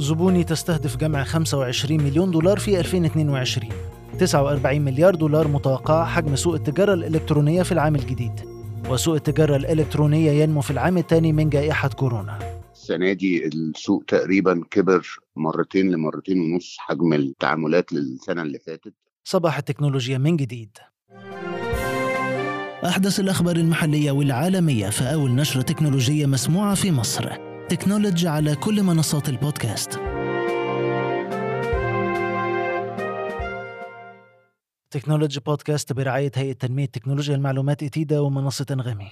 زبوني تستهدف جمع 25 مليون دولار في 2022 49 مليار دولار متوقع حجم سوق التجارة الإلكترونية في العام الجديد. وسوق التجارة الإلكترونية ينمو في العام الثاني من جائحة كورونا. السنة دي السوق تقريبا كبر مرتين لمرتين ونص حجم التعاملات للسنة اللي فاتت. صباح التكنولوجيا من جديد. أحدث الأخبار المحلية والعالمية في أول نشرة تكنولوجية مسموعة في مصر. تكنولوجي على كل منصات البودكاست. Technology Podcast برعاية هيئة تنمية تكنولوجيا المعلومات إتيدا ومنصة أنغامي.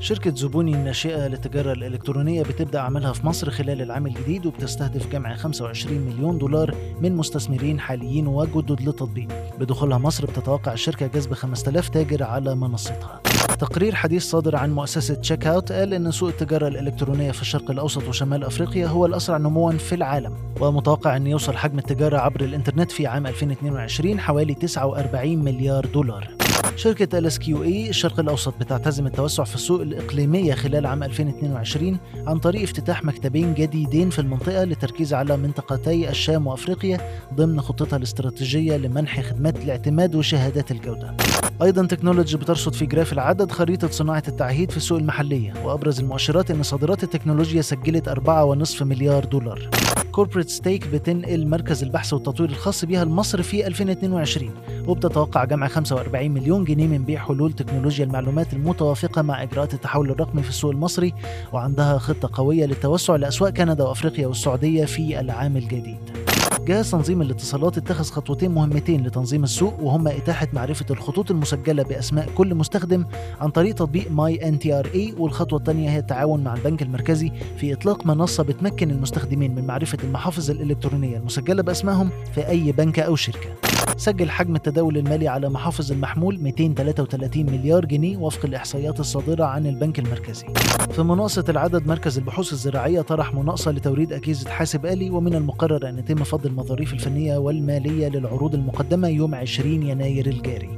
شركة زبوني الناشئة للتجارة الإلكترونية بتبدأ عملها في مصر خلال العام الجديد وبتستهدف جمع 25 مليون دولار من مستثمرين حاليين وجدد للتطبيق. بدخولها مصر بتتوقع الشركة جذب 5000 تاجر على منصتها. تقرير حديث صادر عن مؤسسة Checkout قال إن سوق التجارة الإلكترونية في الشرق الأوسط وشمال أفريقيا هو الأسرع نموا في العالم ومتوقع أن يوصل حجم التجارة عبر الإنترنت في عام 2022 حوالي 49 مليار دولار شركة LSQA الشرق الأوسط بتعتزم التوسع في السوق الإقليمية خلال عام 2022 عن طريق افتتاح مكتبين جديدين في المنطقة للتركيز على منطقتي الشام وأفريقيا ضمن خطتها الاستراتيجية لمنح خدمات الاعتماد وشهادات الجودة. أيضا Technology بترصد في graph العدد خريطة صناعة التعهيد في السوق المحلية وأبرز المؤشرات أن صادرات التكنولوجيا سجلت 4.5 مليار دولار. Corporate Stack بتنقل مركز البحث والتطوير الخاص بها لمصر في 2022 وبتتوقع جمع 45 مليون جنيه من بيع حلول تكنولوجيا المعلومات المتوافقة مع إجراءات التحول الرقمي في السوق المصري وعندها خطة قوية للتوسع لأسواق كندا وأفريقيا والسعودية في العام الجديد جهاز تنظيم الاتصالات اتخذ خطوتين مهمتين لتنظيم السوق وهما إتاحة معرفة الخطوط المسجلة بأسماء كل مستخدم عن طريق تطبيق My NTRA والخطوة الثانية هي التعاون مع البنك المركزي في إطلاق منصة بتمكن المستخدمين من معرفة المحافظ الإلكترونية المسجلة بأسمائهم في أي بنك أو شركة. سجل حجم التداول المالي على محافظ المحمول 233 مليار جنيه وفق الإحصائيات الصادرة عن البنك المركزي. في مناقصة العدد مركز البحوث الزراعية طرح مناقصة لتوريد أجهزة حاسب آلي ومن المقرر أن يتم فض المظاريف الفنية والمالية للعروض المقدمة يوم 20 يناير الجاري.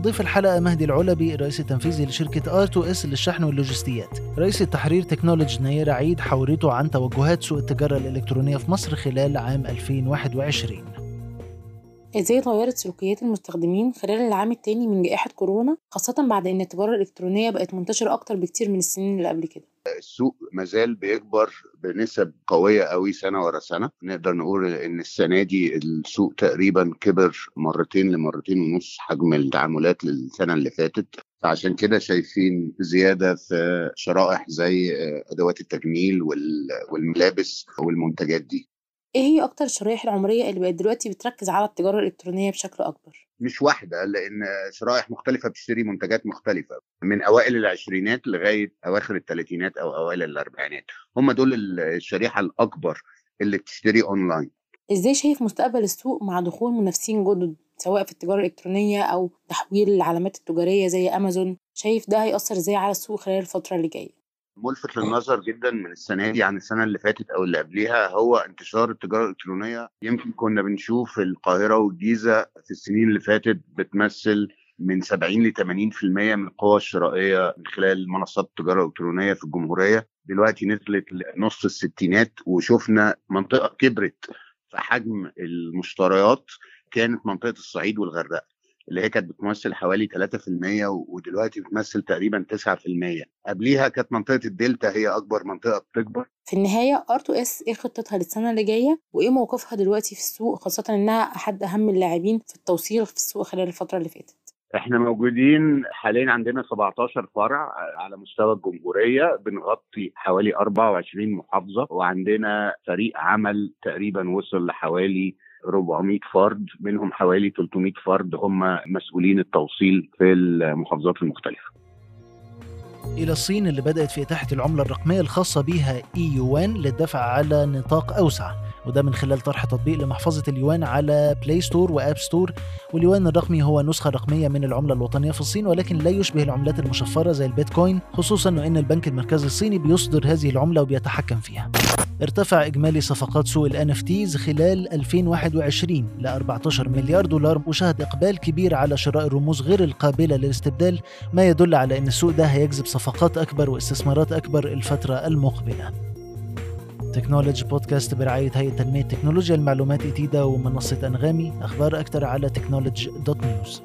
ضيف الحلقة مهدي العلبي الرئيس التنفيذي لشركة R2S للشحن واللوجستيات رئيس التحرير تكنولوجي نيرة عيد حورته عن توجهات سوق التجارة الإلكترونية في مصر خلال عام 2021 إزاي اتغيرت سلوكيات المستخدمين خلال العام التاني من جائحة كورونا خاصة بعد إن التجارة الإلكترونية بقت منتشرة أكتر بكتير من السنين اللي قبل كده؟ السوق مازال بيكبر بنسب قوية قوي سنة ورا سنة. نقدر نقول إن السنة دي السوق تقريبا كبر مرتين لمرتين ونص حجم التعاملات للسنة اللي فاتت. فعشان كده شايفين زيادة في شرائح زي أدوات التجميل والملابس والمنتجات دي. إيه هي أكتر الشرائح العمرية اللي بقت دلوقتي بتركز على التجارة الإلكترونية بشكل أكبر؟ مش واحدة لأن شرائح مختلفة بتشتري منتجات مختلفة من أوائل العشرينات لغاية أواخر الثلاثينات أو أوائل الأربعينات. هم دول الشريحة الأكبر اللي بتشتري أونلاين. إزاي شايف مستقبل السوق مع دخول منافسين جدد سواء في التجارة الإلكترونية أو تحويل العلامات التجارية زي امازون شايف ده هيأثر إزاي على السوق خلال الفترة اللي جاية؟ ملفت للنظر جدا من السنة دي عن السنة اللي فاتت أو اللي قبليها هو انتشار التجارة الإلكترونية. يمكن كنا بنشوف القاهرة والجيزة في السنين اللي فاتت بتمثل من 70 ل 80% من القوى الشرائية من خلال منصات التجاره الالكترونيه في الجمهورية. دلوقتي نزلت لنص الستينات وشفنا منطقة كبرت في حجم المشتريات كانت منطقة الصعيد والغردقة. اللي هي كانت بتمثل حوالي 3% ودلوقتي بتمثل تقريبا 9% قبليها كانت منطقة الدلتا هي أكبر منطقة بتكبر في النهاية R2S إيه خطتها للسنة اللي جاية وإيه موقفها دلوقتي في السوق خاصة إنها أحد أهم اللاعبين في التوصيل في السوق خلال الفترة اللي فاتت. إحنا موجودين حاليا عندنا 17 فرع على مستوى الجمهورية بنغطي حوالي 24 محافظة وعندنا فريق عمل تقريبا وصل لحوالي 400 فرد منهم حوالي 300 فرد هم مسؤولين التوصيل في المحافظات المختلفة. إلى الصين اللي بدأت في إتاحة العملة الرقمية الخاصة بها e-yuan للدفع على نطاق أوسع وده من خلال طرح تطبيق لمحفظة اليوان على Play Store و App Store واليوان الرقمي هو نسخة رقمية من العملة الوطنية في الصين ولكن لا يشبه العملات المشفرة زي البيتكوين خصوصا أن البنك المركزي الصيني بيصدر هذه العملة وبيتحكم فيها ارتفع إجمالي صفقات سوق ال NFTs خلال 2021 ل 14 مليار دولار وشهد إقبال كبير على شراء الرموز غير القابلة للاستبدال ما يدل على أن السوق ده هيجذب صفقات أكبر واستثمارات أكبر الفترة المقبلة. Technology Podcast برعاية هيئة تنمية تكنولوجيا المعلومات ITIDA ومنصة أنغامي أخبار أكثر على Technology dot news